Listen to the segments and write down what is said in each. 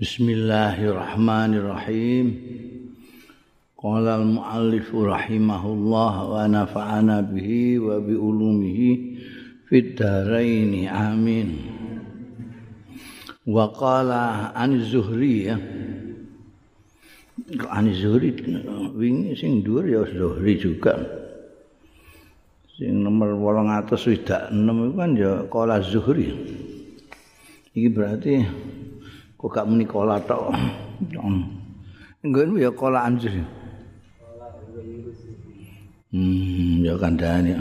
Bismillahirrahmanirrahim. Qala al-muallif rahimahullah wa nafa'ana bihi wa bi ulumihi fid dharain amin. Wa qala an Zuhri ya. An Zuhri wingi sing dhuwur ya Zuhri juga. Sing nomor 806 itu kan ya qala Zuhri. Iki berarti kok gak muni kola tok. Nggon ya kola anjir. Hmm, ya kandhane.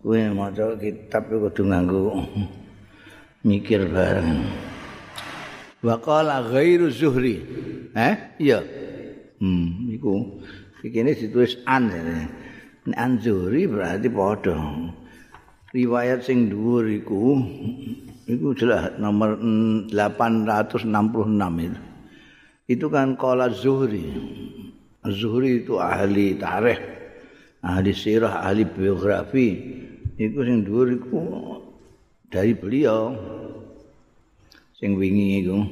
Kowe maca kitab kudu nganggo mikir bareng. Wa qala ghairu zuhri. Eh? Iya. Hmm, iku iki ditulis an. Nek an zuhri berarti padha. Riwayat sing dhuwur iku Itu jelas nomor 866 itu. Itu kan kala Zuhri. Zuhri itu ahli tarikh, ahli sirah, ahli biografi. Itu sing dhuwur iku dari beliau. Sing wingi iku.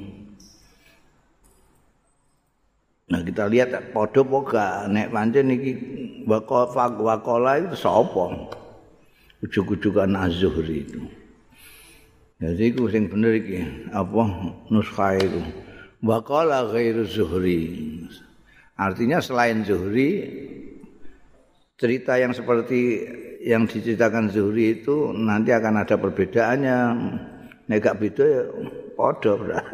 Nah kita lihat podo poga nek pancen iki wakola itu sapa? Ujuk-ujukan Az-Zuhri itu. Jadi iku sing bener iki apa nuskha itu. Wa qala ghairu zuhri. Artinya selain zuhri cerita yang seperti yang diceritakan zuhri itu nanti akan ada perbedaannya. Nek gak beda ya padha.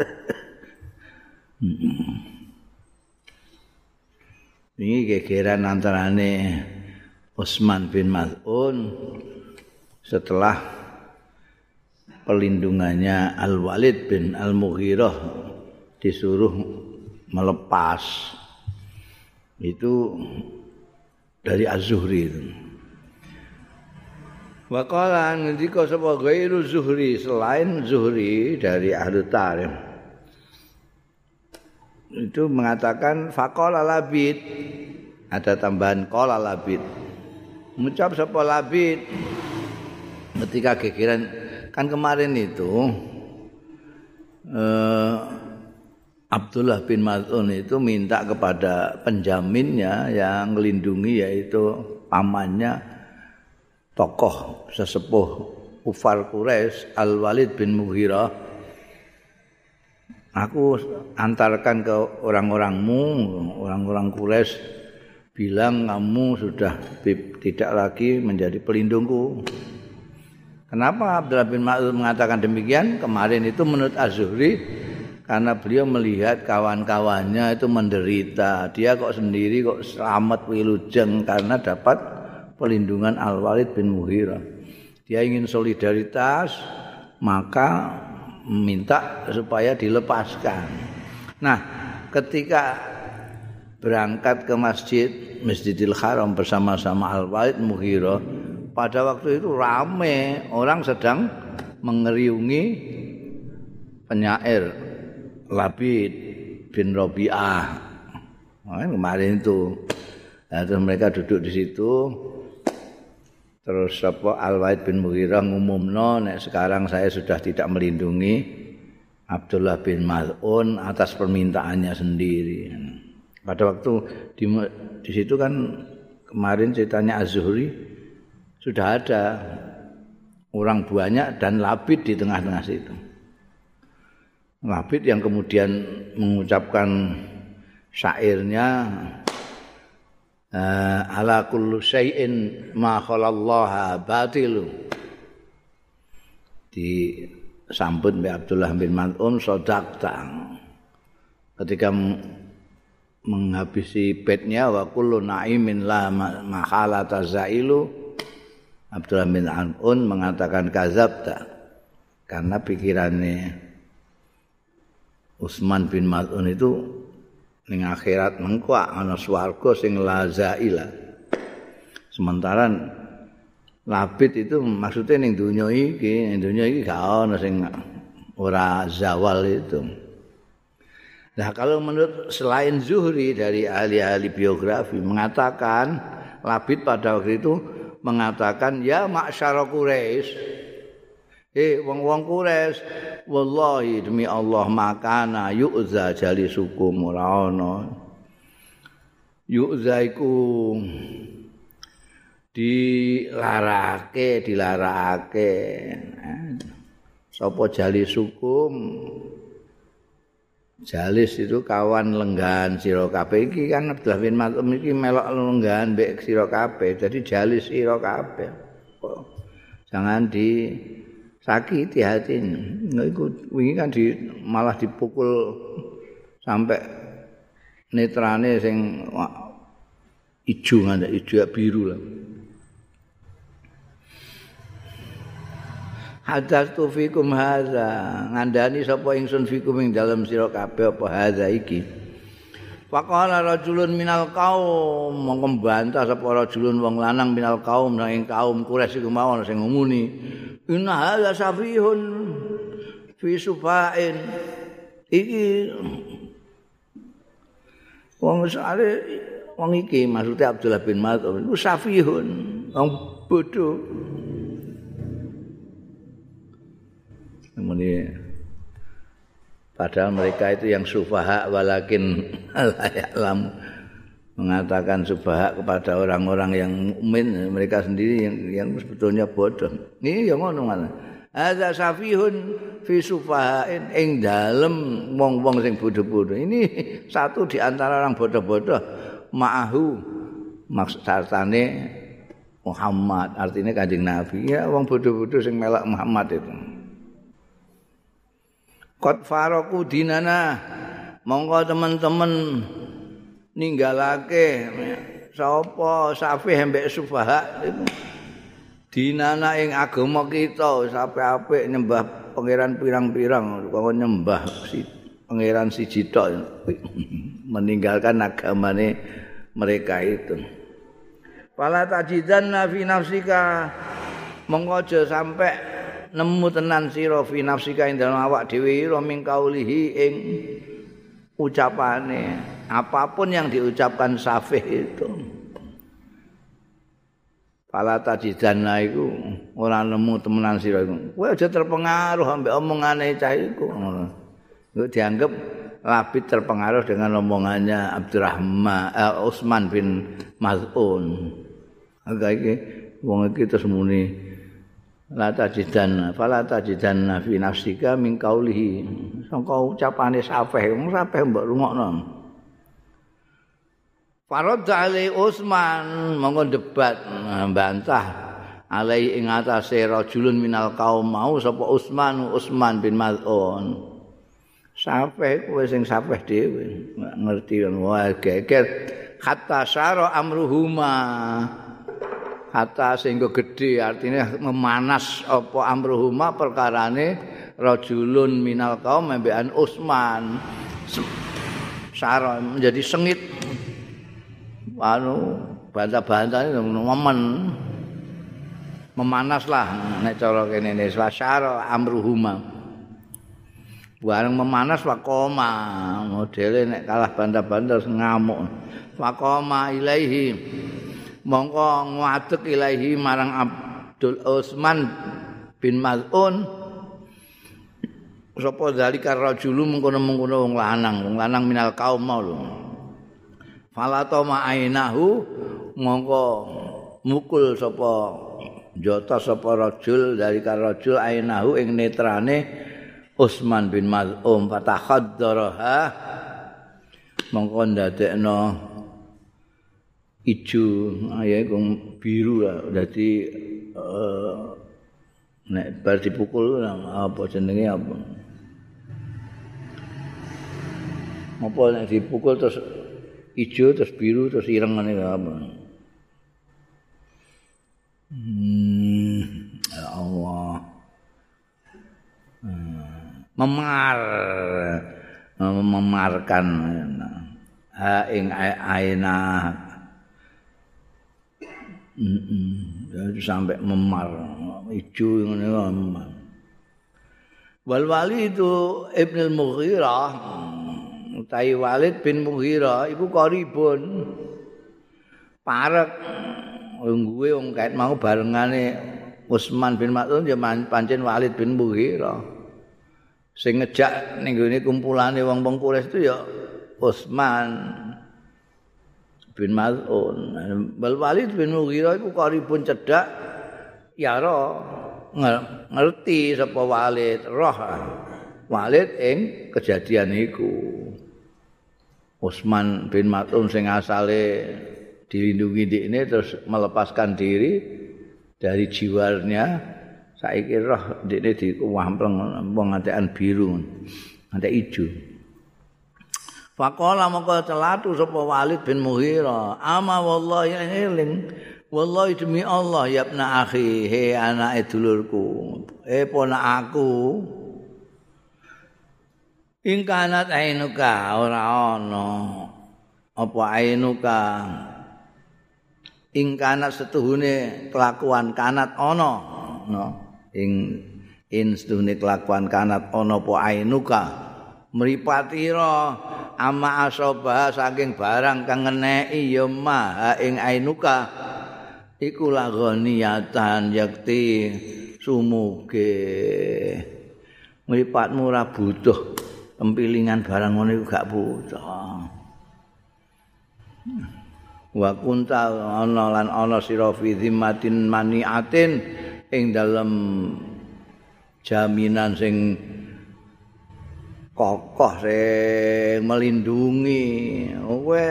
Ini gegeran antarane Utsman bin Maz'un setelah pelindungannya Al-Walid bin Al-Mughirah disuruh melepas. Itu dari Az-Zuhri itu. Wa qala ngendika sapa ghairu Zuhri selain Zuhri dari Ahli Tarikh. Itu mengatakan faqala labid. Ada tambahan qala labid. Mengucap sapa labid. Ketika gegeran kan kemarin itu eh, Abdullah bin Mas'ud itu minta kepada penjaminnya yang melindungi yaitu pamannya tokoh sesepuh Ufal Quraisy Al Walid bin Mughirah. Aku antarkan ke orang-orangmu orang-orang Quraisy bilang kamu sudah tidak lagi menjadi pelindungku Kenapa Abdullah bin Mas'ud mengatakan demikian? Kemarin itu menurut Az-Zuhri karena beliau melihat kawan-kawannya itu menderita. Dia kok sendiri kok selamat wilujeng karena dapat pelindungan Al-Walid bin Muhira. Dia ingin solidaritas, maka minta supaya dilepaskan. Nah, ketika berangkat ke masjid Masjidil Haram bersama-sama Al-Walid Muhira, pada waktu itu rame orang sedang mengeriungi penyair Labid bin Robi'ah. Nah, kemarin itu. Nah, terus mereka duduk di situ. Terus apa Al-Waid bin Mughirah ngumumno nek sekarang saya sudah tidak melindungi Abdullah bin Mal'un atas permintaannya sendiri. Pada waktu di, di situ kan kemarin ceritanya Az-Zuhri sudah ada orang banyak dan labid di tengah-tengah situ. Labid yang kemudian mengucapkan syairnya uh, ala kullu syai'in ma khalallaha batilu di sambut Mbak Abdullah bin Mas'un sodakta ketika menghabisi bednya wa kullu na'imin la mahalata zailu Abdullah bin An'un mengatakan kazab tak karena pikirannya Utsman bin Mas'un itu ning akhirat mengko ana swarga sing lazaila sementara labid itu maksudnya ning dunia iki ning dunia iki gak ana sing ora zawal itu. Nah kalau menurut selain Zuhri dari ahli-ahli biografi mengatakan Labid pada waktu itu mengatakan ya maksyara Quraisy. Eh wong-wong kures wallahi demi Allah makana yu'za jali suku ana. Yu'za iku dilarake dilarake. Sapa jali sukum jalis itu kawan lenggan sira kabeh. Iki kan Abdullah bin Mas'ud iki melok lenggan mbek sira kabeh. Dadi jalis sira kabeh. Jangan di sakiti hati nah, iku wingi kan di malah dipukul sampai netrane sing ijo ngene ijo biru lah hadas tu fikum hadza. Ngandani sapa ingsun fikum ing dalem sira kabeh apa hadza iki? Faqala rajulun minal kaum mongko bantah sapa rajulun wong lanang minal kaum nang kaum Quraisy iku mawon sing ngumuni. Inna hadza safihun fi sufain. Iki wong sale wong iki maksudnya Abdullah bin Mas'ud iku safihun. Wong bodoh Muni padahal mereka itu yang sufaha walakin lam mengatakan sufaha kepada orang-orang yang mukmin mereka sendiri yang, yang sebetulnya bodoh. Ini yang ngono mana? Ada safihun fi sufahain ing dalem wong-wong sing bodoh-bodoh. Ini satu di antara orang bodoh-bodoh ma'ahu maksud sartane Muhammad artinya kanjeng Nabi ya wong bodoh-bodoh sing melak Muhammad itu. Qad faraku dinana. Monggo teman-teman ninggalake sapa safih mbek sufaha iku dinana ing agama kita sampe apik nyembah pangeran pirang-pirang kok nyembah si pangeran siji tok meninggalkan agamane mereka itu. Fala tajidanna fi nafsika. Monggo aja sampai nemu tenan sira fi nafsika ing dalem awak dhewe ira ming kaulihi ing ucapane apapun yang diucapkan safih itu Pala tajidanna iku ora nemu temenan sira iku. Kowe aja terpengaruh ambek omongane cah iku. Iku dianggap labit terpengaruh dengan omongannya Abdurrahman eh, Utsman bin Maz'un. Agak iki wong iki terus muni la tajidan fala tajidan fi nafsika min qaulihi. Sangka ucapane safeh wong safeh mbok rungokno. Farad Ali Utsman monggo debat mbantah alai ing atase rajulun minal kaum mau sapa Utsman Utsman bin Maz'un Safeh kowe sing safeh dhewe ngerti wae geger. Hatta syara amruhuma hatta sehingga gede artinya memanas apa amruhuma perkarane rajulun minal kaum membean Utsman sara menjadi sengit. Anu bantah-bantah momen memanas lah nek cara kene ne swasara amruhuma. Bareng memanas wakoma modele nek kalah bantah-bantah ngamuk. Wakoma ilaihi mongko ngadeg ilahi marang Abdul Utsman bin Mal'un sapa zalika rajulu mengkono-mengkono wong lanang wong lanang minal kaum mau lho. Falato ma'ainahu mongko mukul sapa jota sapa rajul dari rajul ainahu ing netrane Utsman bin Mal'um fatahaddaraha mongko ndadekno ijo ya iku biru lah. Dadi uh, nek bar dipukul apa jenenge apa? Apa nek dipukul terus ijo terus biru terus ireng ngene apa? Hmm, ya Allah. Hmm, memar memarkan ha ing aina Jadi sampai memar, yang ini memar. Wal itu Ibn al-Mughirah, utai Walid bin Mughirah, itu koribun. Parek, gue yang kait mau barengane Utsman bin Mas'ud ya pancen Walid bin Mughirah. Sing ngejak ning gone kumpulane wong-wong Quraisy itu ya Utsman bin Mas'ud. Bal Walid bin Mughirah iku karibun cedhak ya ngerti sapa Walid roh Walid ing kejadian iku. Utsman bin Mas'ud sing asale dilindungi di ini terus melepaskan diri dari jiwarnya saiki roh dene diwampleng wong ngantekan biru ngantek ijo Faqala maka celatu sapa Walid bin Mughirah. Ama wallahi eling. Wallahi demi Allah ya ibna akhi he anake dulurku. Eh ponak aku? Ing kanat ainuka ora ana apa ainuka? Ing kanat setuhune kelakuan kanat ana no. Ing in setuhune kelakuan kanat ana apa ainuka? Mripatira ama asoba saking barang kang ngeneki ya ma ing ainuka. Iku lagoniatan yakti sumuge. Mripatmu ora butuh empilingan barang ngono iku gak butuh. Wa kunta ana lan ana sira fi ing dalem jaminan sing kokoh sing melindungi. Kowe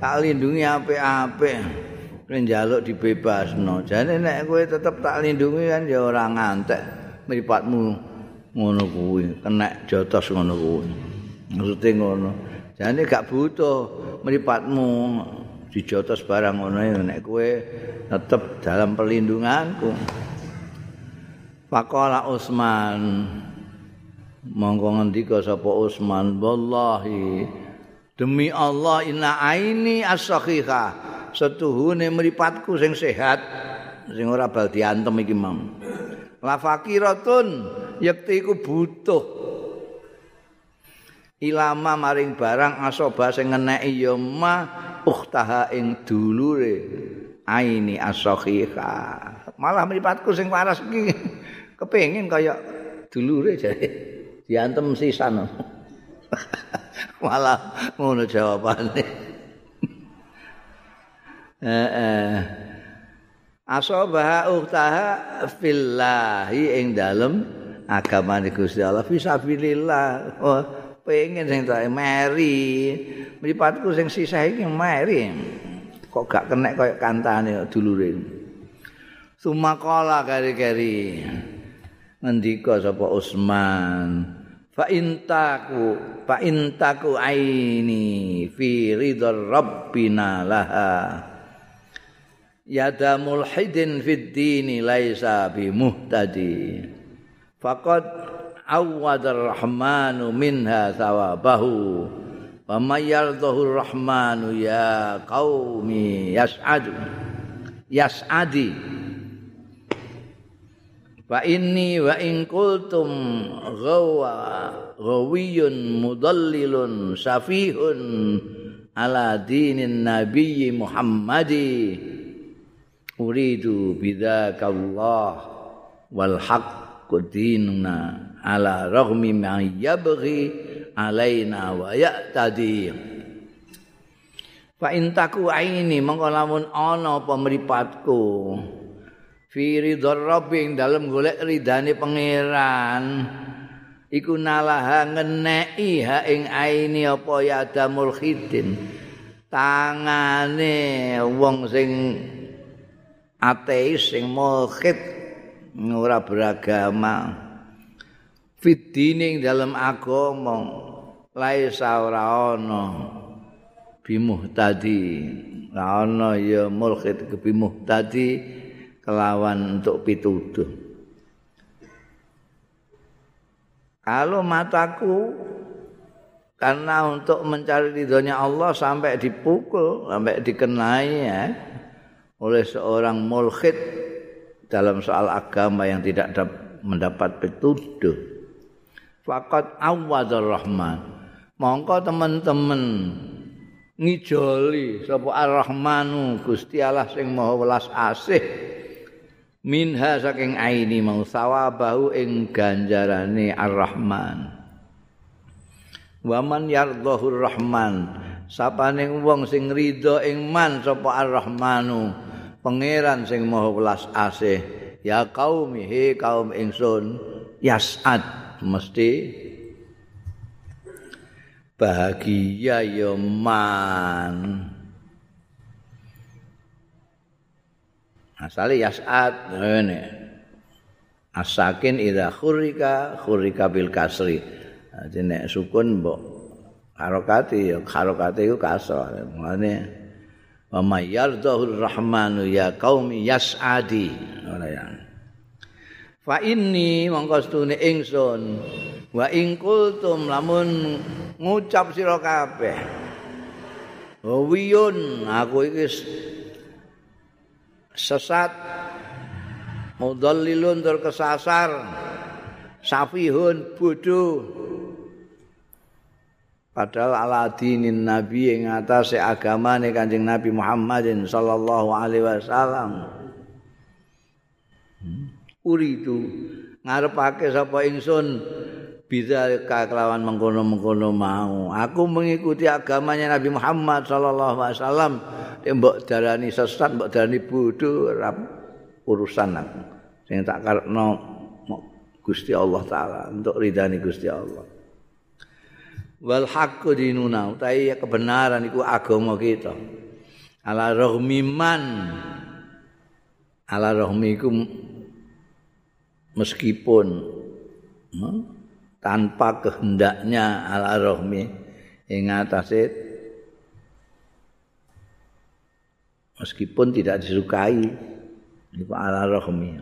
tak lindungi apik-apik. Kowe njaluk dibebasno. Jane nek kowe tetep tak lindungi kan ya ora ngantek. Mripatmu ngono kuwi kena jotos ngono kuwi. Maksude ngono. Jane gak butuh mripatmu dijotos barang ngono nek kowe tetep dalam perlindunganku. Faqala Utsman monggo ngendika sapa Utsman wallahi demi Allah inna aini as-sakhiha setuhune mripatku sing sehat sing ora bal diantem iki mam. La fakiratun yekti iku butuh. Ilama maring barang asoba sing ngeneki ya mah ukhtaha ing dulure aini asakhiha malah mripatku sing waras iki kepengin kaya dulure jare diantem sisan. Malah ngono jawabane. Eh asobah ukhtaha fillahi ing dalem agamane Gusti Allah. Fisabilillah. Oh pengen sing tak meri. Mripatku sing sisah iki meri. Kok gak kena kaya kantane dulure. Sumakala kari-kari ngendika sapa Usman fa intaku fa intaku aini fi ridar rabbina laha. Yada mulhidin fid dini laisa bi muhtadi faqad awwadar rahmanu minha thawabahu wa mayyardhu rahmanu ya qaumi yas'adu. Yas'adi fa inni wa in qultum ghawa ghawiyun mudallilun safihun ala dinin nabiyyi muhammadi. Uridu bidzaka Allah wal haqqu dinuna ala raghmi ma yabghi alaina wa ya'tadi. Fa intaku aini mongko lamun ana apa mripatku fi rabbi dalem golek ridane pangeran. Iku nalaha ngeneki ha ing aini apa ya damul khidin. Tangane wong sing ateis sing mulhid ora beragama. Fidining dalam agama laisa ora ana bimuhtadi. Ora ana ya mulhid bimuhtadi kelawan untuk pituduh. Kalau mataku karena untuk mencari ridhonya Allah sampai dipukul sampai dikenai ya oleh seorang mulhid dalam soal agama yang tidak mendapat petunjuk faqat awwadzar rahman. Mongko teman-teman ngijoli sapa ar-rahmanu Gusti Allah sing maha welas asih minha saking aini mau sawabahu ing ganjarane ar-rahman. Waman yardhahur rahman sapane wong sing ridho ing man sapa ar-rahmanu? Pangeran sing maha welas asih. Ya kaum he kaum ingsun yasad. Mesti bahagia ya man asale yas'ad ngene. Asakin idza khurika khurika bil kasri. Dadi nek sukun mbok harokati ya harokati iku kasra ngene wa mayyardahur rahmanu ya qaumi yas'adi. Ora ya. Fa inni mongko stune ingsun wa ing kultum lamun ngucap sira kabeh wiyun aku iki sesat. Mudallilun tur kesasar. Safihun bodoh padahal aladinin nabi yang atas agama nih kanjeng nabi Muhammadin sallallahu alaihi wasallam. Uridu ngarepake sapa ingsun? Bisa kelawan mengkono-mengkono mau. Aku mengikuti agamanya Nabi Muhammad sallallahu alaihi wasallam mbok darani sesat mbok darani bodho ora urusan aku sing tak karepno Gusti Allah taala untuk ridani Gusti Allah. Wal haqqu dinuna utawi kebenaran iku agama kita. Ala rahmiman ala rahmikum meskipun hmm, tanpa kehendaknya ala rahmi ing atase meskipun tidak disukai. Iku ala rahmi.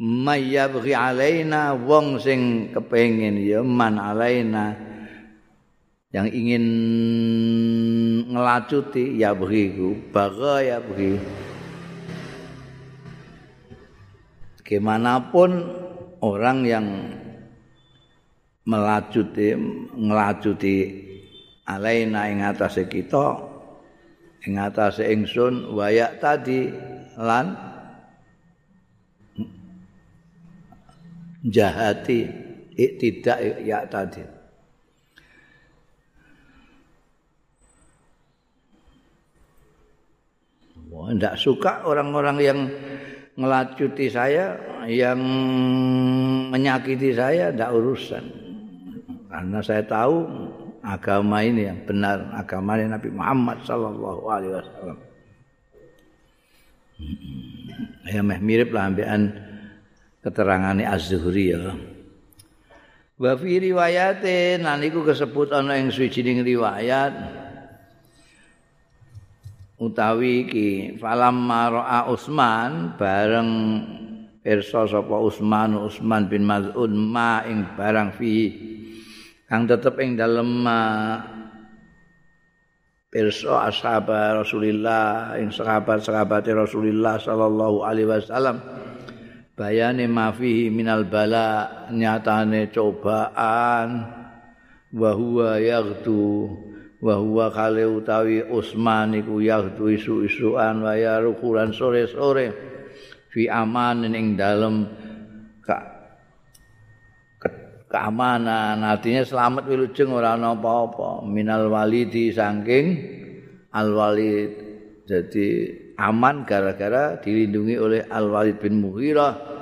Mayyabghi alaina wong sing kepengin ya man alaina yang ingin ngelacuti ya begitu baga ya begitu bagaimanapun orang yang melacuti ngelacuti alaina ing atase kita ing atase ingsun wayak tadi lan jahati tidak ya tadi Wah, tidak suka orang-orang yang ngelacuti saya, yang menyakiti saya, tidak urusan. Karena saya tahu agama ini yang benar agama Nabi Muhammad sallallahu alaihi wasallam. Ya meh mirip lah ambekan keterangane Az-Zuhri ya. Wa fi riwayatin lan iku kesebut ana ing suwijining riwayat utawi iki falam maraa Utsman bareng pirsa sapa Utsman Utsman bin Maz'un ma ing barang fi kang tetep ing dalem pirsa ashab Rasulillah ing sahabat-sahabat Rasulillah sallallahu alaihi wasallam. Bayane ma fihi minal bala nyatane cobaan. Wa huwa yaghtu wa huwa kale utawi Utsman iku yaghtu isu-isuan wa ya sore-sore. Fi aman ing dalem keamanan. Artinya selamat wilujeng ora ana apa-apa. Minal walidi saking al walid jadi aman gara-gara dilindungi oleh al walid bin mughirah.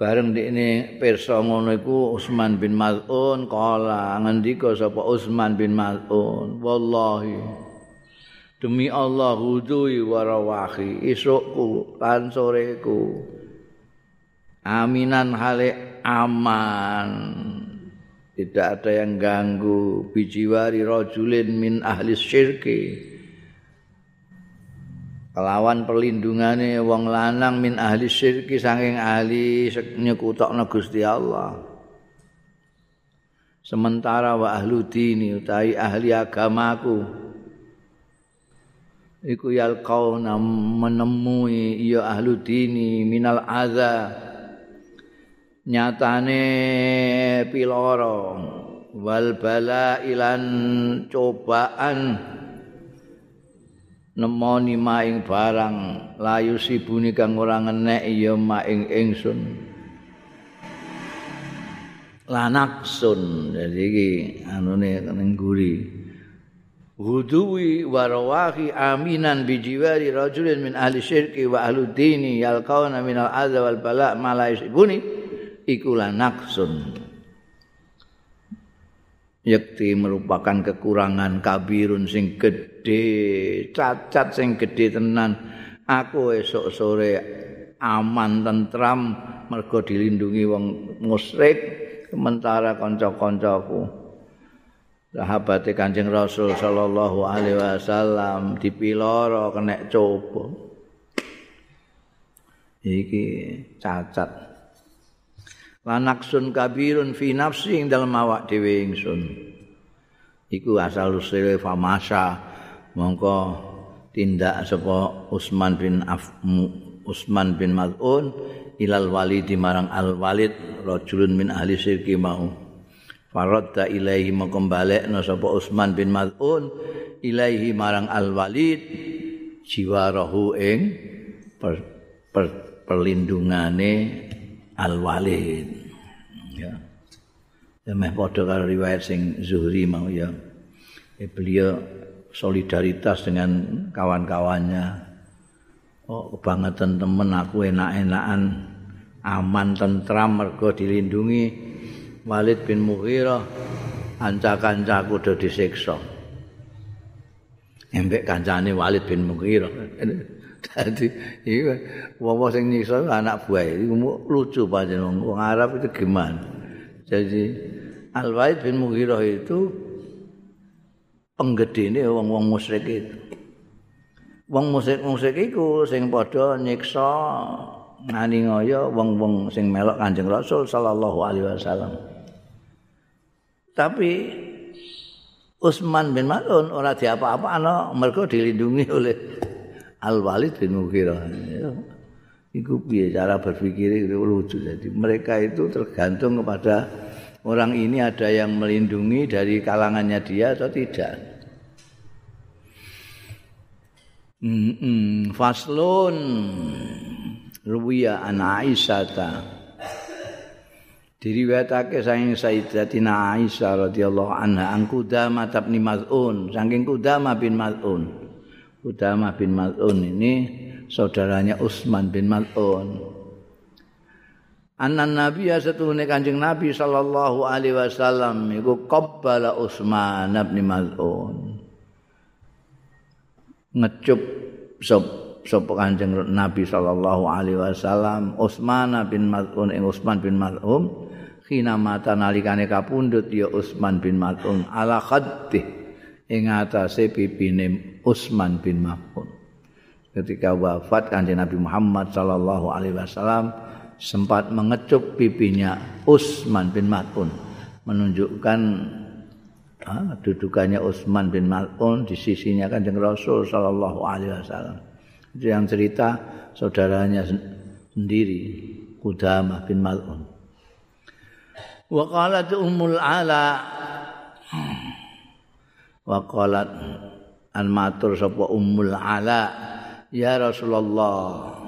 Bareng di ini perso ngono iku Utsman bin Maz'un kala ngendika sapa Utsman bin Maz'un wallahi demi Allah hudui warawahi isukku lan soreku. Aminan hale aman. Tidak ada yang ganggu. Bijiwari rajulin min ahli syirki. Kelawan perlindungane wong lanang min ahli syirki saking ahli nyekutokno Gusti Allah. Sementara wa ahlu dini utai ahli agamaku. Iku yalqauna menemui ya ahlu dini minal azab nyatane piloro wal bala ilan cobaan nemoni maing barang layu sibuni kang ora ngenek ya maing ingsun. Lanaksun jadi iki anune ning guri. Huduwi warawahi aminan bijiwari rajulin min ahli syirki wa ahli dini yalqauna min al wal bala ma la yusibuni iku lanaksun yakti merupakan kekurangan kabirun sing gede cacat sing gede tenan. Aku esok sore aman tentram mergo dilindungi wong musyrik sementara kanca-kancaku. Sahabat Kanjeng Rasul sallallahu alaihi wasallam dipiloro kena coba. Iki cacat lanaksun kabirun fi nafsi ing dalem awak dhewe ingsun. Iku asal usule famasa. Mongko tindak sapa Usman bin Af Usman bin Maz'un ilal walidi marang al walid rajulun min ahli sirki mau. Faradda ilaihi mengkembalekna sapa Utsman bin Maz'un ilaihi marang al walid jiwarahu ing per, per, perlindungane al walid ya. Ya meh padha karo riwayat sing Zuhri mau ya. Eh, beliau solidaritas dengan kawan-kawannya. Oh kebangetan temen aku enak-enakan aman tentram mergo dilindungi. Walid bin Mughirah anca-kancaku do disiksa. Embek kancane Walid bin Mughirah dadi iki wong sing nyiksa anak buah. Iki lucu panjenengan. Wong Arab itu gimana jadi Al Walid bin Mughirah itu penggedene wong-wong musyrik itu. Wong musyrik-musyrik iku sing padha nyiksa ngani ngoyo wong-wong sing melok Kanjeng Rasul sallallahu alaihi wasallam. Tapi Utsman bin Mal'un ora diapa-apakno mergo dilindungi oleh Al Walid bin Mughirah. Iku piye cara berpikir itu lucu. Jadi mereka itu tergantung kepada orang ini ada yang melindungi dari kalangannya dia atau tidak. Mm -mm. Faslun ruwiya an Aisyah ta diriwayatake saking Sayyidatina Aisyah radhiyallahu anha an Qudamah bin Maz'un saking Qudamah bin Maz'un Qudamah bin Maz'un ini saudaranya Utsman bin Maz'un Anna Nabi satuhune Kanjeng Nabi sallallahu alaihi wasallam iku qabbala Utsman bin Maz'un ngecup sop sapa Kanjeng Nabi sallallahu alaihi wasallam Utsman bin Maz'un ing Utsman bin Maz'un khina mata nalikane kapundhut ya Utsman bin Maz'un ala khaddi ing atase pipine Utsman bin Maz'un ketika wafat Kanjeng Nabi Muhammad sallallahu alaihi wasallam sempat mengecup pipinya Utsman bin Maz'un menunjukkan ah, dudukannya Utsman bin Maz'un di sisinya Kanjeng Rasul sallallahu alaihi wasallam. Yang cerita saudaranya sendiri Qudamah bin Mal'un wa qalat ala wa qalat an matur sapa ummul ala ya Rasulullah.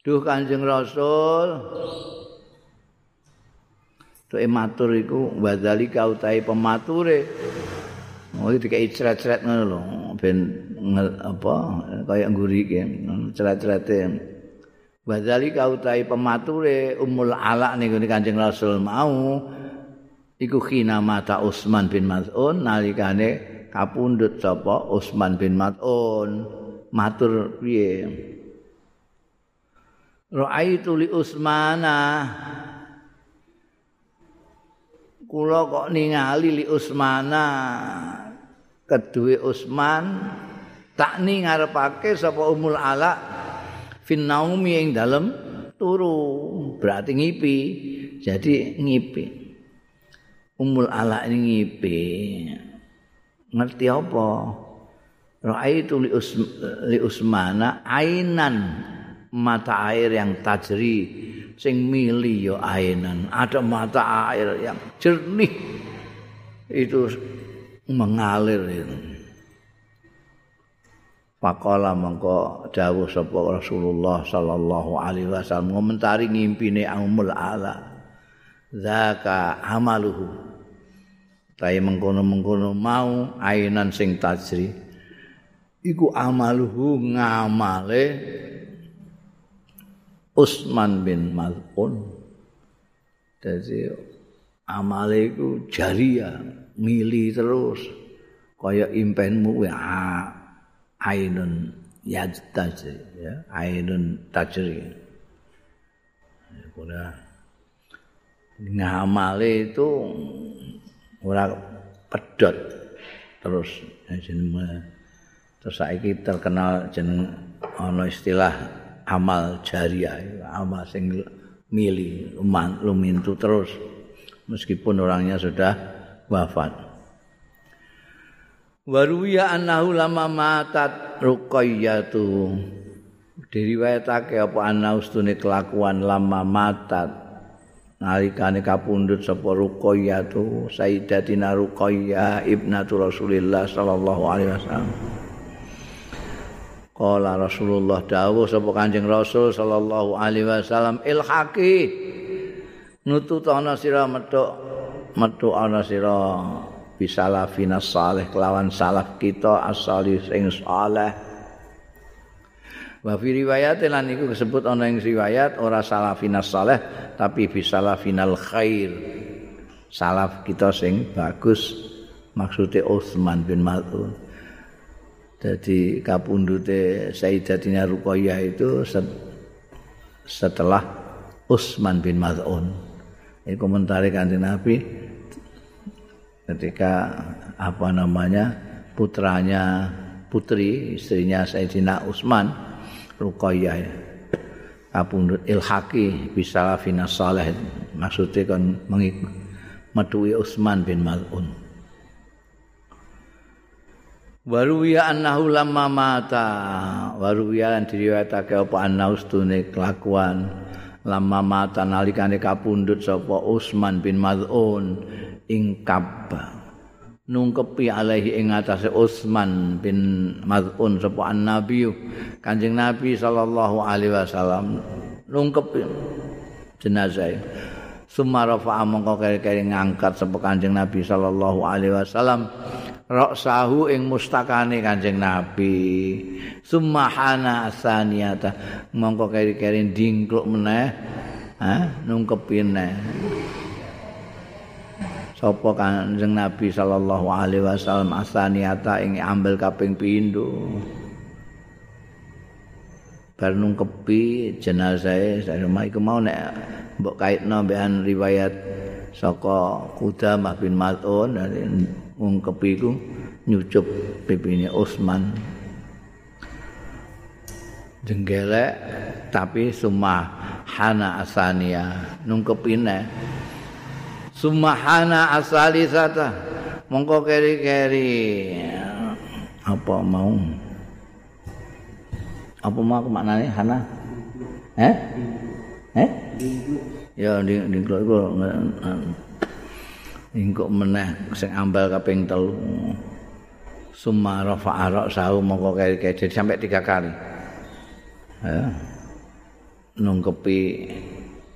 Duh Kanjeng Rasul. Tuh matur iku wadzalika utahe pemature. Oh iki dikai cret-cret ngono lho ben apa kaya ngguri iki cerat-cerate. Wadzali kautai pemature umul ala niku Kanjeng Rasul mau iku khina mata Utsman bin Maz'un nalikane kapundhut sapa Utsman bin Maz'un. Matur piye? Ra'aitu li Utsmana kula kok ningali li Utsmana kedue Utsman takni ngarepake sapa umul ala fin naumi ing dalem turu. Berarti ngipi. Jadi ngipi umul ala ini ngipi. Ngerti apa? Ra'aitu li, usm, li Usmana ainan. Mata air yang tajri. Sing mili ya ainan. Ada mata air yang jernih. Itu mengalir itu. Pakola mengko dawuh sapa Rasulullah sallallahu alaihi wasallam ngomentari ngimpine Umul Ala. Zaka amaluhu. Tae mengkono-mengkono mau ainan sing tajri. Iku amaluhu ngamale Usman bin Mal'un. Jadi amale iku jariah, mili terus kaya impenmu ya ainun yajtajri ya ainun tajri ora ngamale itu ora pedot terus jeneng terus saiki terkenal jeneng ana istilah amal jariah amal sing mili lumintu terus meskipun orangnya sudah wafat. Waruya annahu lama matat ruqayyatu. Diriwayatake apa ana ustune kelakuan lama matat nalikane kapundhut sapa ruqayyatu Sayyidatina Ruqayyah ibnatu Rasulillah sallallahu alaihi wasallam. Kala Rasulullah dawuh sapa Kanjeng Rasul sallallahu alaihi wasallam ilhaqi nutut ana sira metuk metuk ana sira bisalafina salih kelawan salaf kita asali sing saleh wa fi riwayat lan iku disebut ana ing riwayat ora salafina saleh tapi bisalafinal khair. Salaf kita sing bagus maksudnya Utsman bin Mal'un. Jadi kapundute Sayyidatina Ruqayyah itu setelah Utsman bin Mal'un. Ini komentari kanjeng Nabi ketika apa namanya putranya putri istrinya Sayyidina Utsman Ruqayyah ya. Kapundut ilhaqi bisalafina salih maksudnya kan metuwi Utsman bin Mal'un. Waruwiya annahu lamma mata. Waruwiya lan diriwayatake apa annahu stune kelakuan. Lamma mata nalikane kapundut sapa Utsman bin Mal'un ing Ka'bah nungkepi alaihi ing atase Utsman bin Maz'un sapa Nabi Kanjeng Nabi sallallahu alaihi wasallam nungkepi jenazah. Sumarafa mongko kere-kere ngangkat sapa Kanjeng Nabi sallallahu alaihi wasallam roksahu ing mustakane Kanjeng Nabi. Sumahana asaniyata mongko kere-kere dingkluk meneh ha nungkepine sapa Kanjeng Nabi sallallahu alaihi wasallam asaniata ing ambil kaping pindho? Bar nungkepi jenazah saya iku mau nek mbok kaitno mbekan riwayat saka Qudamah bin Mal'un. Dari ngungkepi iku nyucup pipine Utsman jenggelek tapi sumah hana asania. Nungkepine Sumahana asali sata mongko keri-keri. Apa mau? Apa mau maknanya Hana? Eh? Eh? Ya di di iku ingkuk meneh sing ambal kaping telu. Summa rafa'a ra'sahu mongko keri-keri. Jadi sampai tiga kali. Ya nungkepi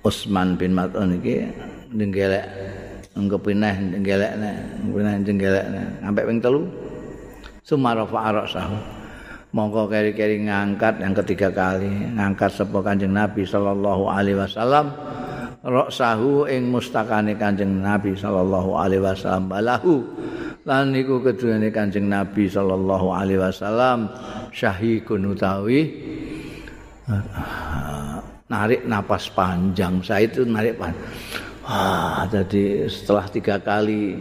Usman bin Mat'un iki ndenggelek ngepineh ndenggelekne ngepineh ndenggelekne sampai ping telu. Sumarafa arasahu mongko keri-keri ngangkat yang ketiga kali. Ngangkat sapa Kanjeng Nabi sallallahu alaihi wasallam. Roksahu ing mustakane Kanjeng Nabi sallallahu alaihi wasallam. Balahu. Lan niku keduane Kanjeng Nabi sallallahu alaihi wasallam. Syahikun utawi narik napas panjang. Saya itu narik panjang Ah, jadi setelah tiga kali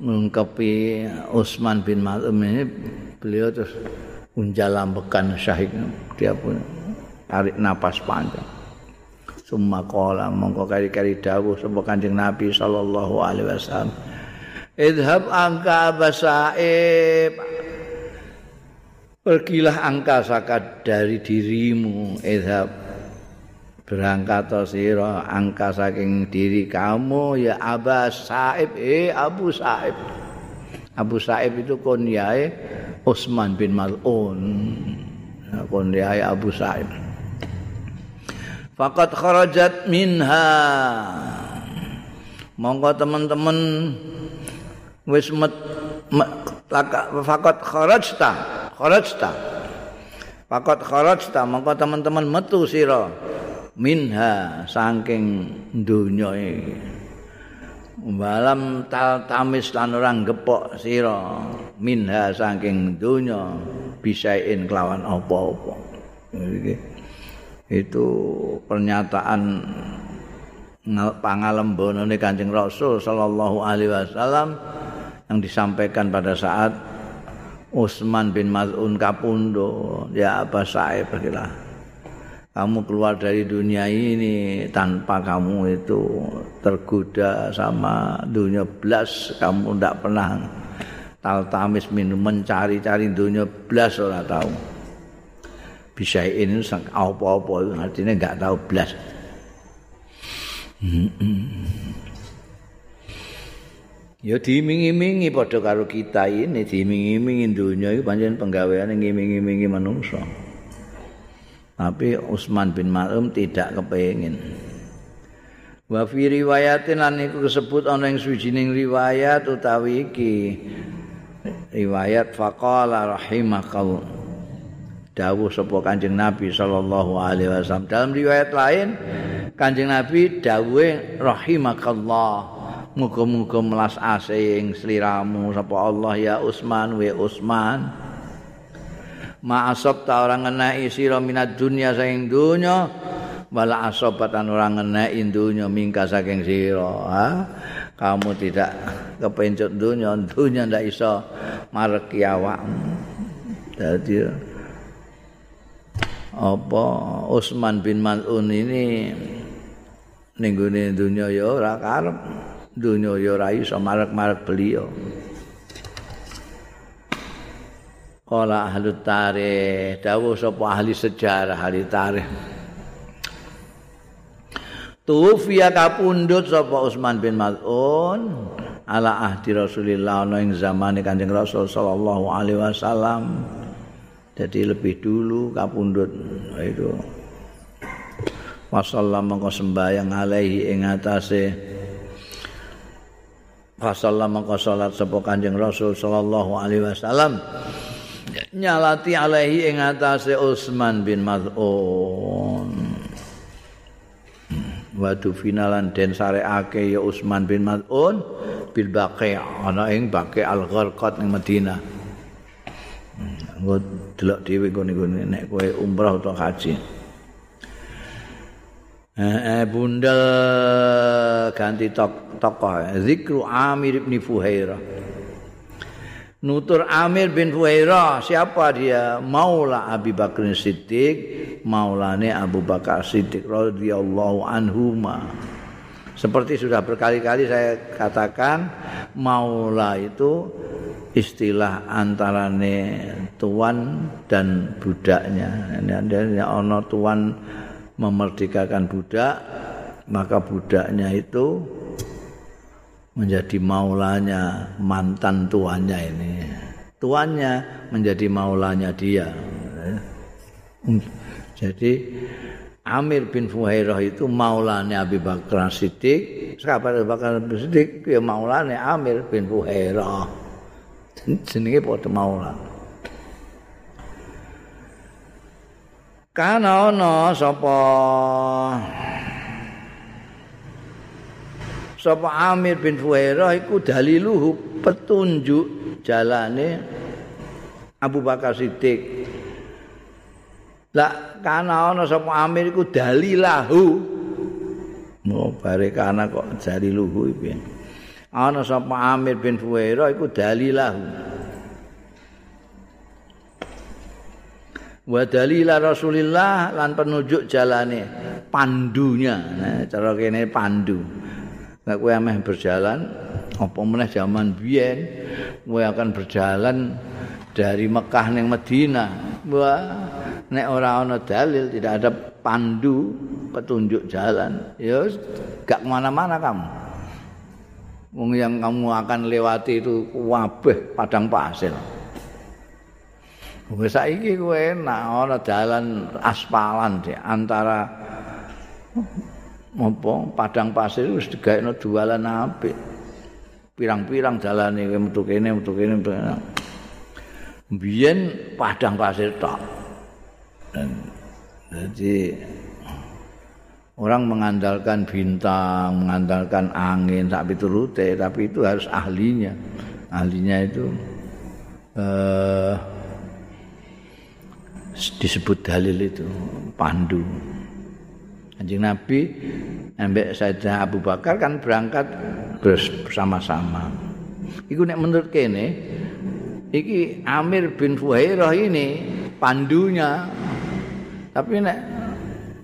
mengkapi Utsman bin Maz'um ini beliau terus unjalambekan syahid. Dia pun tarik napas panjang. Summa qala mongko kari-kari dawuh sapa Kanjeng Nabi sallallahu alaihi wasallam. Idhab angka basaib. Pergilah angka sakat dari dirimu idhab berangkat sira angka saking diri kamu ya Aba Saib. Eh Abu Saib. Abu Saib itu kunyae Utsman bin Mal'un. Kon Abu Sa'id Fakat kharajat minha. Monggo teman-teman wis met fakat kharajta kharajta. Fakat kharajta monggo teman-teman metu sira minha saking donya Walam tal tamis lan orang gepok sira minha saking donya bisain kelawan apa-apa. Itu pernyataan pangalembonane Kanjeng Rasul sallallahu alaihi wasallam yang disampaikan pada saat Utsman bin Maz'un kapundo ya apa saya pergilah kamu keluar dari dunia ini tanpa kamu itu tergoda sama dunia belas kamu tidak pernah taltamis minum mencari-cari dunia belas orang tahu bisa ini apa-apa artinya nggak tahu belas Ya dimingi-mingi padha karo kita ini dimingi-mingi dunia itu panjenengan penggaweane ngiming-imingi manusia. Tapi Utsman bin Ma'um tidak kepengin. Wa fi riwayatin lan iku disebut ana ing suwijining riwayat utawi iki. Riwayat faqala rahimakal dawuh sapa Kanjeng Nabi sallallahu alaihi wasallam. Dalam riwayat lain Kanjeng Nabi dawuhe rahimakallah. Muga-muga melas asing sliramu. Sapa Allah ya Utsman we Utsman ma'asab ta orang ngenai sira minat dunia saking dunya wala asobatan orang ngenai dunya mingka saking sira. Ha? kamu tidak kepencet dunia dunia ndak iso mareki awakmu. Dadi apa Utsman bin Mal'un ini ning gone dunya ya ora karep dunya ya ora iso marek-marek beliau Kala ahli tarikh, dawuh sapa ahli sejarah, ahli tarikh. Tufiya kapundhut sapa Utsman bin Maz'un ala ahdi Rasulillah ana ing zamane Kanjeng Rasul sallallahu alaihi wasallam. Jadi lebih dulu kapundhut itu. Wasallam mengko sembahyang alaihi ing atase Wasallam mengko salat sapa Kanjeng Rasul sallallahu alaihi wasallam. Nyalati alaihi ing atase Utsman bin Maz'un. Wadu finalan den sareake ya Utsman bin Maz'un bil Baqi' ana ing Baqi' al-Gharqat ning Madinah. Nggo delok dhewe ngene nek kowe umrah utawa haji. Eh, eh bundel ganti tok tokoh zikru Amir bin Fuhairah. Nutur Amir bin Fuhairah siapa dia? Maula Abi Bakar Siddiq maulane Abu Bakar Siddiq radhiyallahu anhuma. Seperti sudah berkali-kali saya katakan maula itu istilah antarane tuan dan budaknya. Ini ono tuan memerdekakan budak maka budaknya itu menjadi maulanya mantan tuannya ini. Tuannya menjadi maulanya dia. Jadi Amir bin Fuhairah itu maulanya Abi Bakar Siddiq. Sahabat Abi Bakar Siddiq ya maulanya Amir bin Fuhairah. Jenenge padha maula. Kana ana sapa sapa Amir bin Fuhairah iku daliluhu petunjuk jalane Abu Bakar Siddiq. Lah kana ana sapa Amir iku dalilahu. Mau bare kana kok daliluhu iki. Ana sapa Amir bin Fuhairah iku dalilahu. Wa dalila Rasulillah lan penunjuk jalane pandunya. Nah, cara kene pandu. Nek kowe ameh berjalan apa meneh zaman biyen kowe akan berjalan dari Mekah ning Madinah. Wah, nek ora ana dalil, tidak ada pandu petunjuk jalan, ya gak kemana-mana kamu. Wong yang kamu akan lewati itu wabeh padang pasir. Wis saiki kowe enak ana dalan aspalan di antara apa padang pasir wis digaekno jualan apik. Pirang-pirang dalane metu kene metu kene. Biyen padang pasir tok. Jadi orang mengandalkan bintang, mengandalkan angin, sak piturute, tapi itu harus ahlinya. Ahlinya itu eh disebut dalil itu pandu. Anjing Nabi ambek Sayyidah Abu Bakar kan berangkat bersama-sama. Iku nek menurut kene iki Amir bin Fuhairah ini pandunya. Tapi nek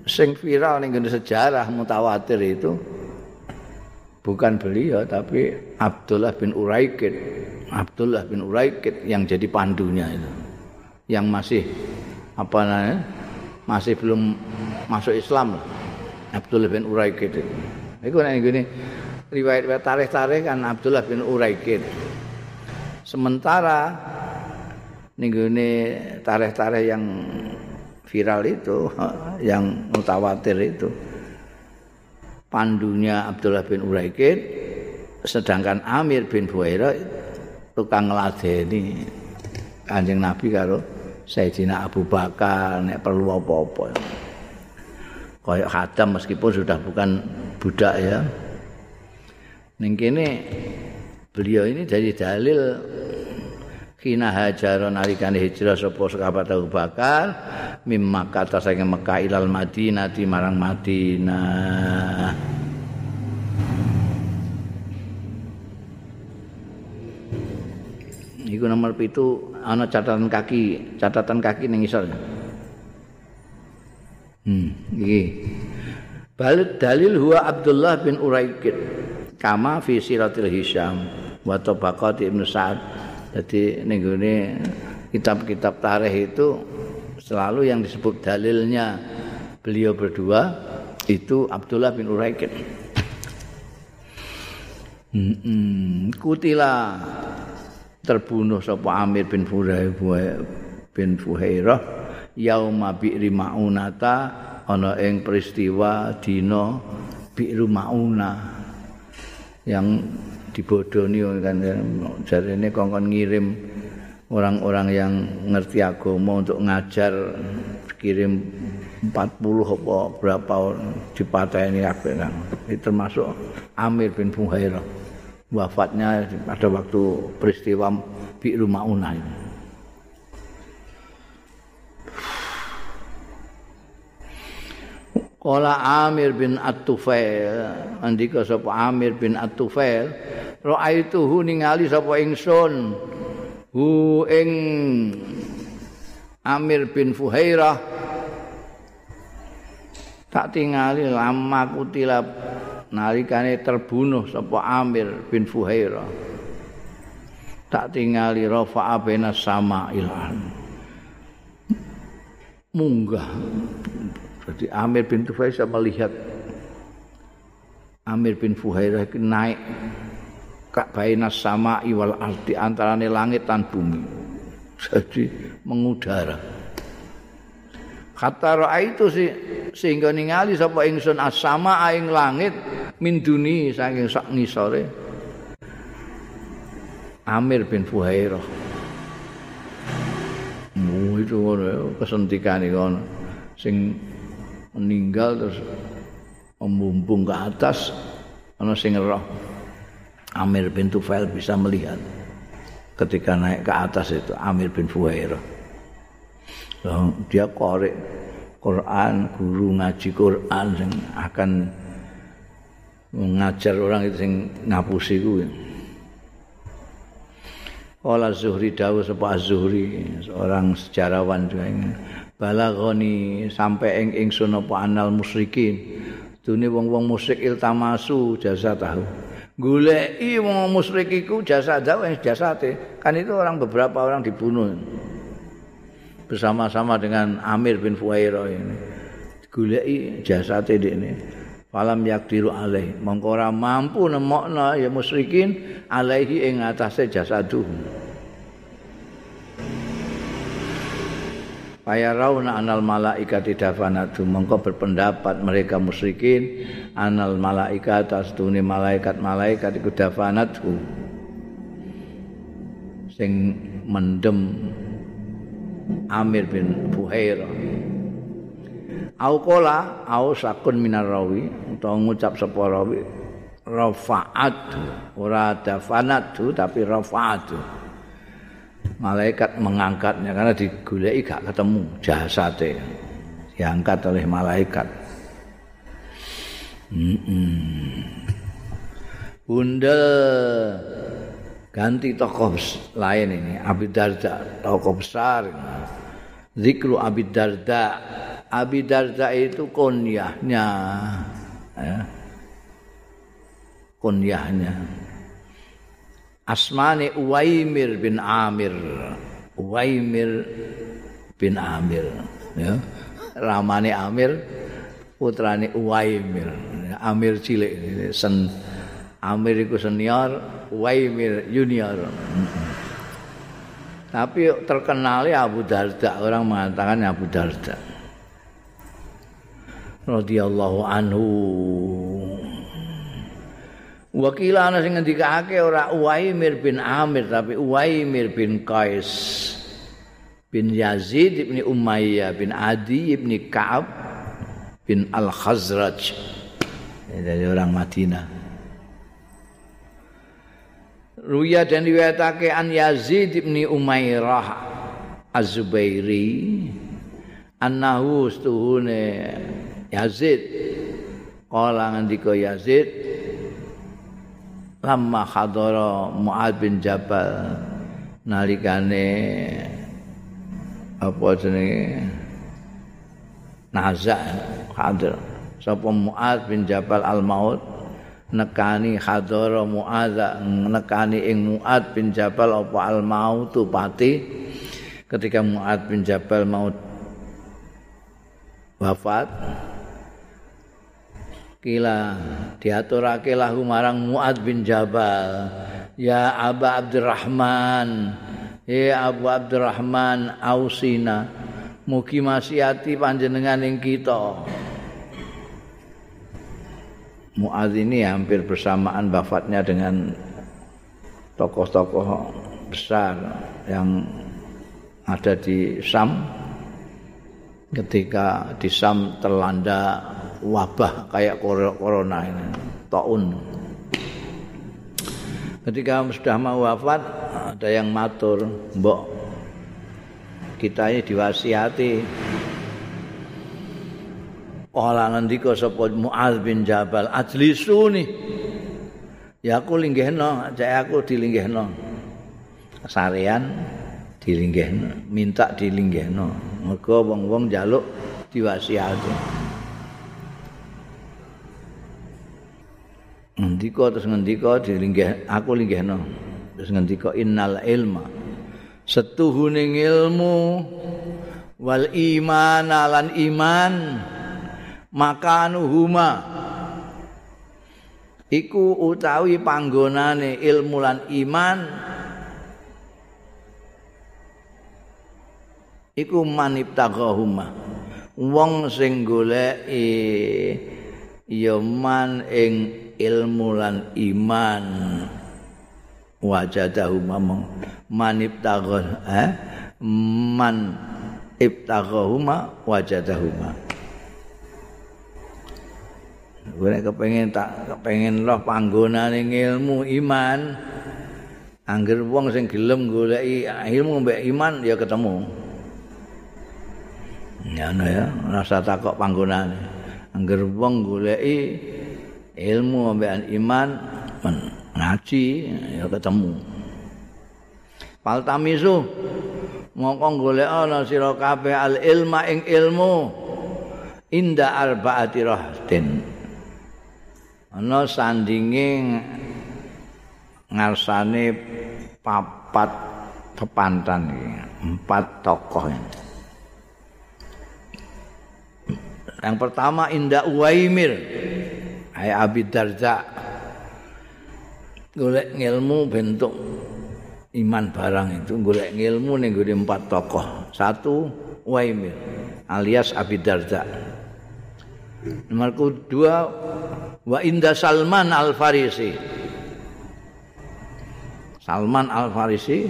sing viral ning sejarah mutawatir itu bukan beliau tapi Abdullah bin Uraikid. Abdullah bin Uraikid yang jadi pandunya itu. Yang masih apa namanya masih belum masuk Islam Abdullah bin Uraikid itu nek ngene riwayat tarikh-tarikh kan Abdullah bin Uraikid sementara ning tarikh-tarikh yang viral itu yang mutawatir itu pandunya Abdullah bin Uraikid sedangkan Amir bin Buaira tukang ngeladeni Kanjeng Nabi karo Sayyidina Abu Bakar nek perlu apa-apa. Kayak Khatam meskipun sudah bukan budak ya. Ning kene beliau ini jadi dalil kina hajaron nalikane hijrah sapa sahabat Abu Bakar mim Makkah saking Mekah ilal Madinah di marang Madinah. Iku nomor pitu ana catatan kaki, catatan kaki ning isor. Hmm, iki. Bal dalil huwa Abdullah bin Uraikid kama fi siratil Hisham wa tabaqat Ibnu Sa'ad. Jadi ning kitab-kitab tarikh itu selalu yang disebut dalilnya beliau berdua itu Abdullah bin Uraikid. Hmm, hmm. kutila terbunuh sapa Amir bin Fuhairah bin Fuhairah yauma bi'ri maunata ana ing peristiwa dina bi'ru mauna. Yang dibodoni kan jarene kongkon ngirim orang-orang yang ngerti agama untuk ngajar kirim 40 apa berapa dipateni kabeh kan. Termasuk Amir bin Fuhairah. Wafatnya pada waktu peristiwa Bi'ru Ma'unah ini. Kala Amir bin At-Tufail, andika sapa Amir bin At-Tufail, ra'aituhu ningali sapa ingsun? Hu ing Amir bin Fuhairah. Tak tingali lama kutila nalikane terbunuh sapa Amir bin Fuhaira tak tingali rafa'a bena sama ilan munggah jadi Amir bin Fuhaira melihat Amir bin Fuhaira naik kak baina sama iwal arti antarane langit dan bumi. Jadi mengudara. Kata roa itu sih sehingga ningali sapa ingsun asama aing langit min duni saking sak ngisore. Amir bin Fuhairah. Mu itu kesentikan ngono. Sing meninggal terus membumbung ke atas ana sing roh Amir bin Tufail bisa melihat ketika naik ke atas itu Amir bin Fuhairah dia korek Quran, guru ngaji Quran sing akan ngajar orang itu sing ngapusi kuwi. Ola Zuhri dawuh sapa Az-Zuhri, seorang sejarawan juga ini. Balagoni sampai ing ingsun apa anal musyrikin. Dune wong-wong musyrik iltamasu jasa tahu. Goleki wong musyrik iku jasa tahu yang jasate. Kan itu orang beberapa orang dibunuh. Bersama-sama dengan Amir bin Fuhairah ini. Goleki jasate ini. falam yakdiru alaih mongko mampu nemokno ya musyrikin alaihi ing atase jasadu Faya rauna anal malaikat dafanatu. Mengko berpendapat mereka musyrikin anal malaikat astune malaikat-malaikat iku dafanatu sing mendem Amir bin Fuhair au kola au sakun minar rawi utawa ngucap sapa rawi rafa'at. Ora dafanatu tapi rafa'atu malaikat mengangkatnya karena digulai gak ketemu jasadnya diangkat oleh malaikat. Bunda ganti tokoh lain ini Abi Darda tokoh besar zikru Abi Darda. Abi Darda itu kunyahnya ya. kunyahnya asmane Uwaimir bin Amir. Uwaimir bin Amir. Ya. Ramane Amir putrane Uwaimir. Amir cilik sen Amir iku senior Uwaimir junior. Tapi terkenalnya Abu Darda orang mengatakan Abu Darda. Radhiyallahu anhu Wakila ana sing ngendikake ora Uwaimir bin Amir tapi Uwaimir bin Qais bin Yazid bin Umayyah bin Adi bin Ka'ab bin Al-Khazraj. Dari orang Madinah. Ruya dan riwayatake an Yazid bin Umairah Az-Zubairi annahu stuhune Yazid kala ngendika Yazid lama hadara Mu'ad bin Jabal. Nalikane apa jenenge? Naza hadir. Sapa Mu'ad bin Jabal al maut nekani hadara Mu'ad nekani ing Mu'ad bin Jabal apa al maut pati? Ketika Mu'ad bin Jabal mau wafat kila diaturake lahu marang Muad bin Jabal. Ya Aba Abdurrahman ya Abu Abdurrahman ausina mugi masihati panjenengan ing kita. Muad ini hampir bersamaan wafatnya dengan tokoh-tokoh besar yang ada di Sam. Ketika di Sam terlanda wabah kayak corona ini. Taun ketika sudah mau wafat ada yang matur mbok kita ini diwasiati. Kala ngendika sapa Muaz bin Jabal ajlisu nih ya aku linggihno cek aku dilinggihno. Sarean dilinggihno minta dilinggihno. Mergo wong-wong njaluk diwasiati ngendika terus ngendika dilinggih aku linggihno. Terus ngendika innal ilma setuhune ilmu wal iman lan iman makanuhuma. Iku utawi panggonane ilmu lan iman. Iku maniptagahuma wong sing goleki ya man ing ilmu lan iman. Wajadahu mamang. Manibtaghah eh? Man ibtaghahuma wajadahuma gue kepengen tak kepengen loh panggonane ilmu iman. Angger wong sing gelem goleki ilmu mbek iman ya ketemu. Ya ya rasa takok panggonane. Angger wong goleki ilmu ambekan iman ngaji ya ketemu. Paltamisu mongko golek ana sira kabeh al ilma ing ilmu inda arbaati rahdin ana sandinge ngarsane papat pepantan empat tokoh ini. Yang pertama Indah Uwaimir Hai Abi Darda golek ilmu bentuk iman barang itu golek ilmu ning empat tokoh. Satu Waimir alias Abi Darda. Nomor kedua wa Inda Salman Al Farisi. Salman Al Farisi.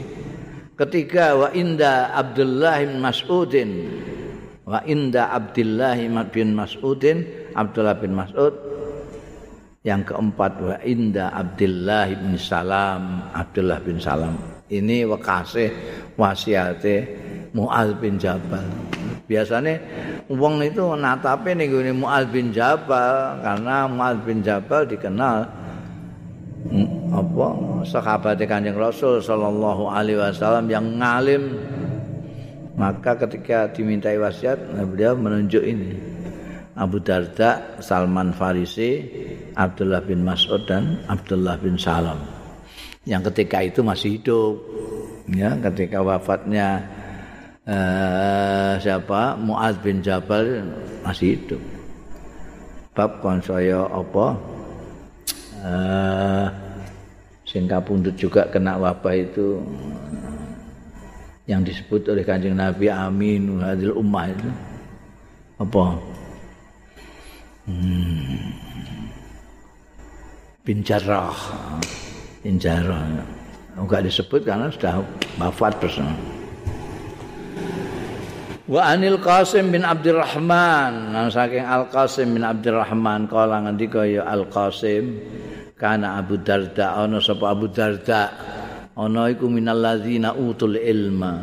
Ketiga wa Inda Abdullah bin Mas'udin. Wa Inda Abdullah bin Mas'udin, Abdullah bin Mas'ud. Yang keempat wa Inda Abdullah bin Salam, Abdullah bin Salam. Ini wakasih wasiate Mu'al bin Jabal. Biasanya wong itu natape nih gue Mu'al bin Jabal karena Mu'al bin Jabal dikenal apa sahabat kanjeng Rasul Shallallahu Alaihi Wasallam yang ngalim maka ketika dimintai wasiat beliau menunjuk ini Abu Darda, Salman Farisi, Abdullah bin Mas'ud dan Abdullah bin Salam yang ketika itu masih hidup ya ketika wafatnya uh, siapa Muaz bin Jabal masih hidup. Bab kon saya apa? Uh, sing juga kena wabah itu yang disebut oleh Kanjeng Nabi Amin hadil ummah itu apa? Hmm. Bin Jarrah. Bin Jarrah. Enggak disebut karena sudah wafat bersama. Wa anil Qasim bin Abdurrahman, nang saking Al Qasim bin Abdurrahman kala ngendika ya Al Qasim kana Abu Darda ana sapa Abu Darda ana iku minal ladzina utul ilma.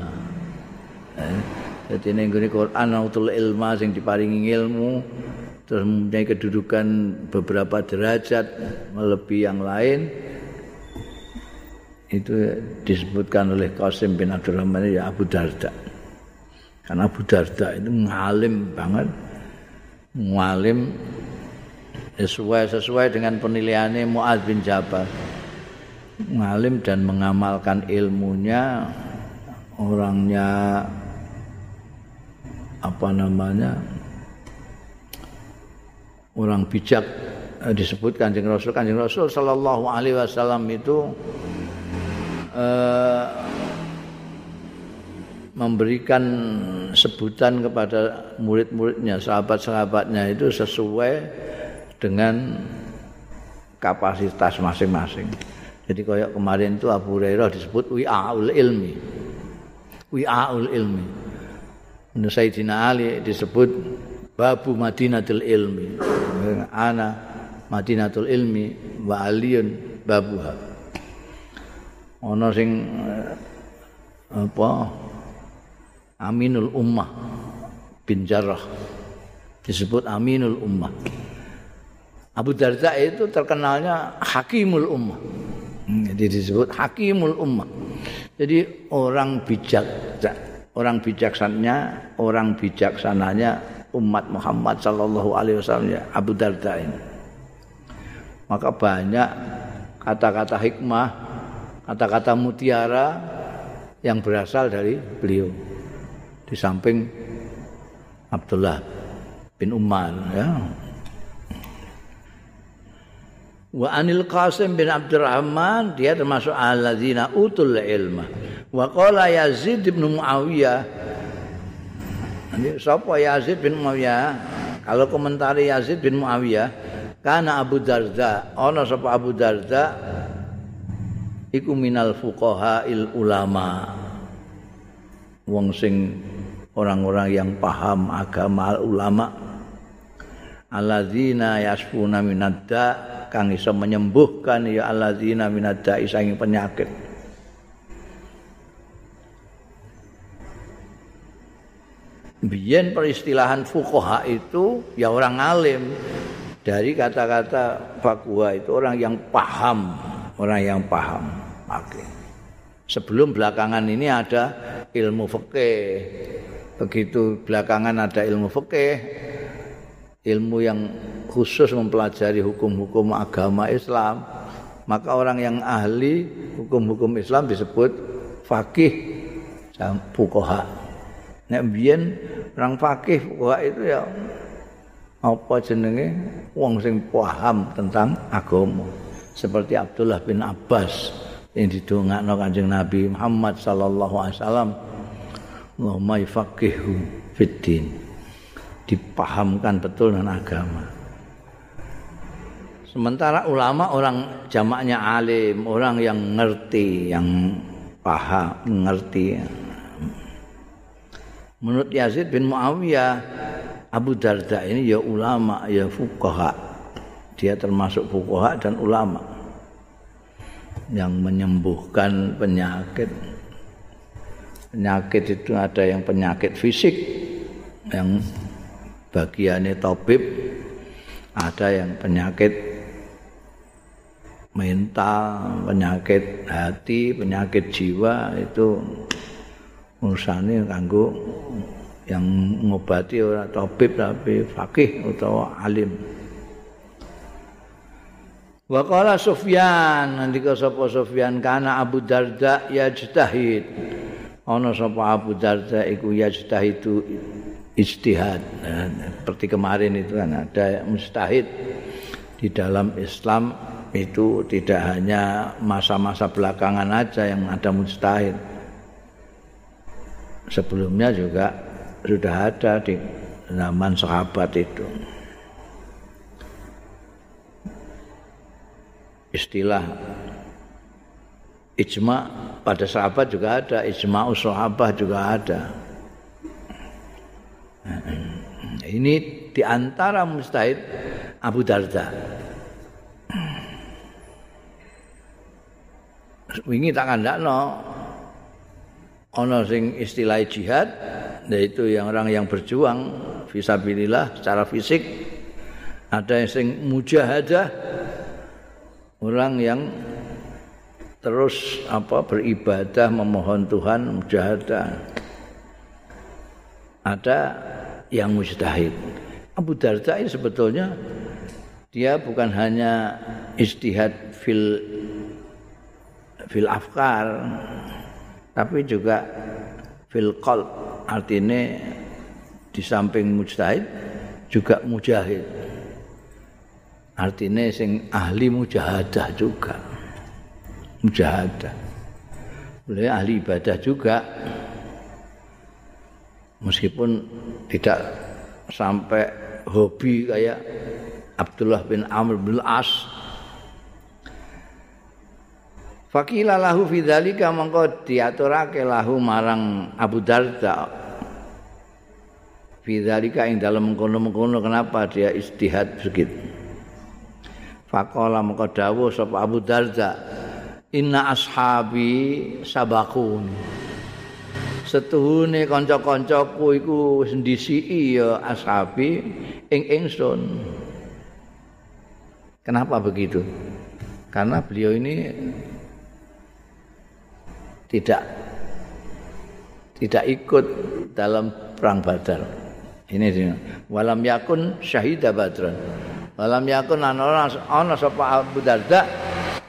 Eh, Jadi ning Quran utul ilma sing diparingi ilmu terus mempunyai kedudukan beberapa derajat melebihi yang lain itu disebutkan oleh Qasim bin Abdurrahman ya Abu Darda. Karena Abu Darda itu ngalim banget. Ngalim sesuai sesuai dengan penilaiannya Muaz bin Jabal. Ngalim dan mengamalkan ilmunya orangnya apa namanya orang bijak eh, disebut kanjeng Rasul kanjeng Rasul Shallallahu Alaihi Wasallam itu eh, memberikan sebutan kepada murid-muridnya, sahabat-sahabatnya itu sesuai dengan kapasitas masing-masing. Jadi kayak kemarin itu Abu Hurairah disebut wi'aul ilmi. Wi'aul ilmi. Sayyidina Ali disebut babu Madinatul ilmi. Ana Madinatul ilmi wa aliyun babuha. Ono sing eh, apa Aminul Ummah bin Jarrah disebut Aminul Ummah. Abu Darda itu terkenalnya Hakimul Ummah. Hmm, jadi disebut Hakimul Ummah. Jadi orang bijak, orang bijaksananya, orang bijaksananya umat Muhammad Sallallahu Alaihi Wasallam ya Abu Darda ini. Maka banyak kata-kata hikmah, kata-kata mutiara yang berasal dari beliau. di samping Abdullah bin Umar ya. Wa anil Qasim bin Abdurrahman dia termasuk alladzina utul ilma. Wa qala Yazid bin Muawiyah Ini sapa Yazid bin Muawiyah? Kalau komentari Yazid bin Muawiyah, karena Abu Darda, ana sapa Abu Darda iku minal fuqaha il ulama. Wong sing orang-orang yang paham agama ulama alladzina yasfuna minadda kang iso menyembuhkan ya alladzina minadda isanging penyakit Biyen peristilahan fukoha itu ya orang alim dari kata-kata fakwa itu orang yang paham, orang yang paham. Oke. Sebelum belakangan ini ada ilmu fikih, begitu belakangan ada ilmu fikih ilmu yang khusus mempelajari hukum-hukum agama Islam maka orang yang ahli hukum-hukum Islam disebut fakih dan fuqaha nek biyen orang fakih fuqaha itu ya apa jenenge? Wong sing paham tentang agama. Seperti Abdullah bin Abbas yang didongakno Kanjeng Nabi Muhammad sallallahu alaihi wasallam Allahumma faqihu fiddin dipahamkan betul dengan agama. Sementara ulama orang jamaknya alim orang yang ngerti yang paham ngerti menurut Yazid bin Muawiyah Abu Darda ini ya ulama ya fuqaha. Dia termasuk fuqaha dan ulama yang menyembuhkan penyakit. Penyakit itu ada yang penyakit fisik yang bagiannya tabib ada yang penyakit mental, penyakit hati, penyakit jiwa itu urusannya kanggo yang ngobati ora tabib tapi fakih utawa alim. Wa qala Sufyan ngendika sapa Sufyan kana Abu Darda yajtahid. Ana sapa Abu Darda iku yajtahid itu ijtihad. seperti kemarin itu kan ada mustahid di dalam Islam itu tidak hanya masa-masa belakangan aja yang ada mustahid. Sebelumnya juga sudah ada di zaman sahabat itu. istilah ijma pada sahabat juga ada ijma sahabat juga ada ini di antara mustahid Abu Darda wingi tak kandakno ana sing istilah jihad yaitu yang orang yang berjuang fisabilillah secara fisik. Ada yang sing mujahadah orang yang terus apa beribadah memohon Tuhan mujahadah. Ada yang mujtahid. Abu Darda ini sebetulnya dia bukan hanya istihad fil fil afkar tapi juga fil qalb artinya di samping mujtahid juga mujahid. Artinya sing ahli mujahadah juga. Mujahadah. Boleh ahli ibadah juga. Meskipun tidak sampai hobi kayak Abdullah bin Amr bin As Fakila lahu fi dzalika mongko diaturake lahu marang Abu Darda. Fi dzalika ing dalem mengkono-mengkono kenapa dia istihad begitu. Faqala maka dawuh sapa Abu Darda, "Inna ashabi sabakun." Setuhune kanca-kancaku iku wis ndisiki ya ashabi ing ingsun. Kenapa begitu? Karena beliau ini tidak tidak ikut dalam perang Badar. Ini dia. Walam yakun syahidah Badran. Walam yakun ana ana sapa Abu Darda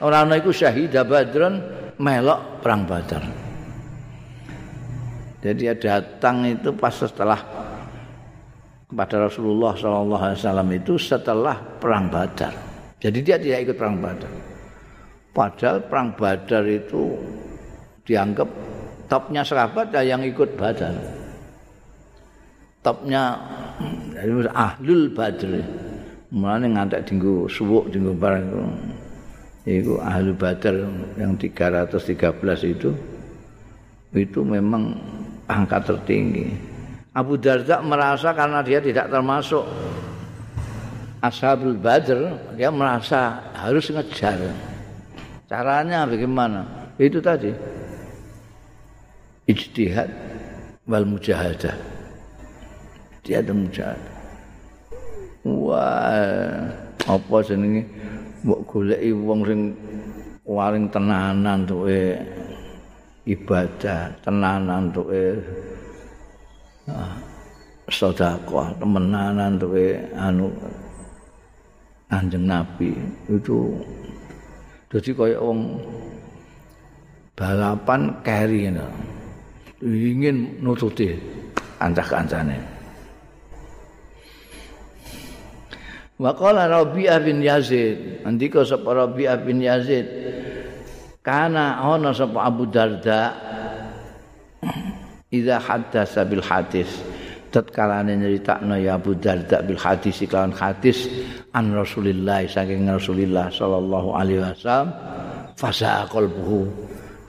ora ana iku syahidah Badran melok perang Badar. Jadi dia datang itu pas setelah kepada Rasulullah Shallallahu Alaihi Wasallam itu setelah perang Badar. Jadi dia tidak ikut perang Badar. Padahal perang Badar itu dianggap topnya sahabat yang ikut Badar. Topnya ahlul Badr. mulane ngantek dinggo suwuk dinggo barang itu. Itu ahli badar yang 313 itu itu memang angka tertinggi. Abu Darda merasa karena dia tidak termasuk Ashabul Badr dia merasa harus ngejar. Caranya bagaimana? Itu tadi ijtihad wal mujahadah. Dia ada mujahadah. Wah, apa jenenge? Mbok goleki wong sing waring tenanan tuke ibadah, tenanan tuke ah, sedekah, temenanan tuke anu Anjing Nabi. Itu dadi kaya wong balapan keri ingin nututi kancah-kancane. Wa qala Rabi'ah bin Yazid, andika sapa Rabi'ah bin Yazid, kana ana sapa Abu Darda idza haddasa bil hadis tatkala nyeritakno ya Abu Darda bil hadis iklan hadis an Rasulillah saking Rasulillah sallallahu alaihi wasallam fasa qalbuhu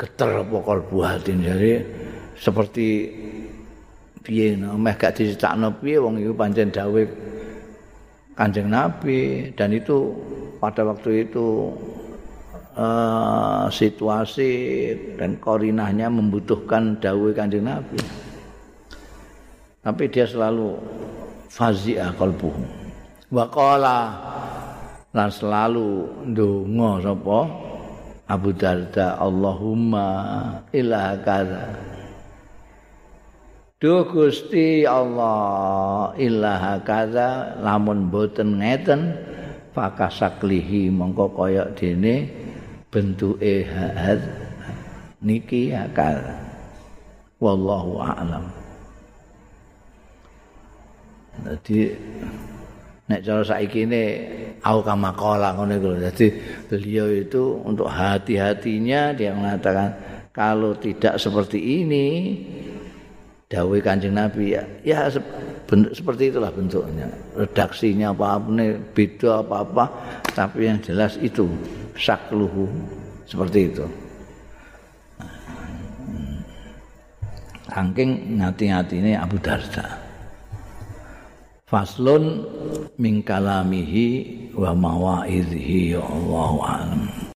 geter apa kalbu hati jadi seperti piye meh gak diceritakno piye wong iku pancen dawuh Kanjeng Nabi dan itu pada waktu itu uh, situasi dan korinahnya membutuhkan dawai kanjeng Nabi. Tapi dia selalu fazi'ah kalbuhu. Waqala lan selalu ndonga sapa Abu Darda Allahumma ilaha kaza. Duh Gusti Allah ilaha kaza lamun boten ngeten fakasaklihi mongko kaya dene bentuke had niki akal wallahu a'lam. Jadi nek cara saiki ini au kamakola ngono iku Jadi beliau itu untuk hati-hatinya dia mengatakan kalau tidak seperti ini dawuh Kanjeng Nabi ya, ya bentuk seperti itulah bentuknya. Redaksinya apa-apa beda apa-apa tapi yang jelas itu sakluhu seperti itu. Angking ngati-ngati ini Abu Darda. Faslun min kalamihi wa mawa'idhi ya Allah alam.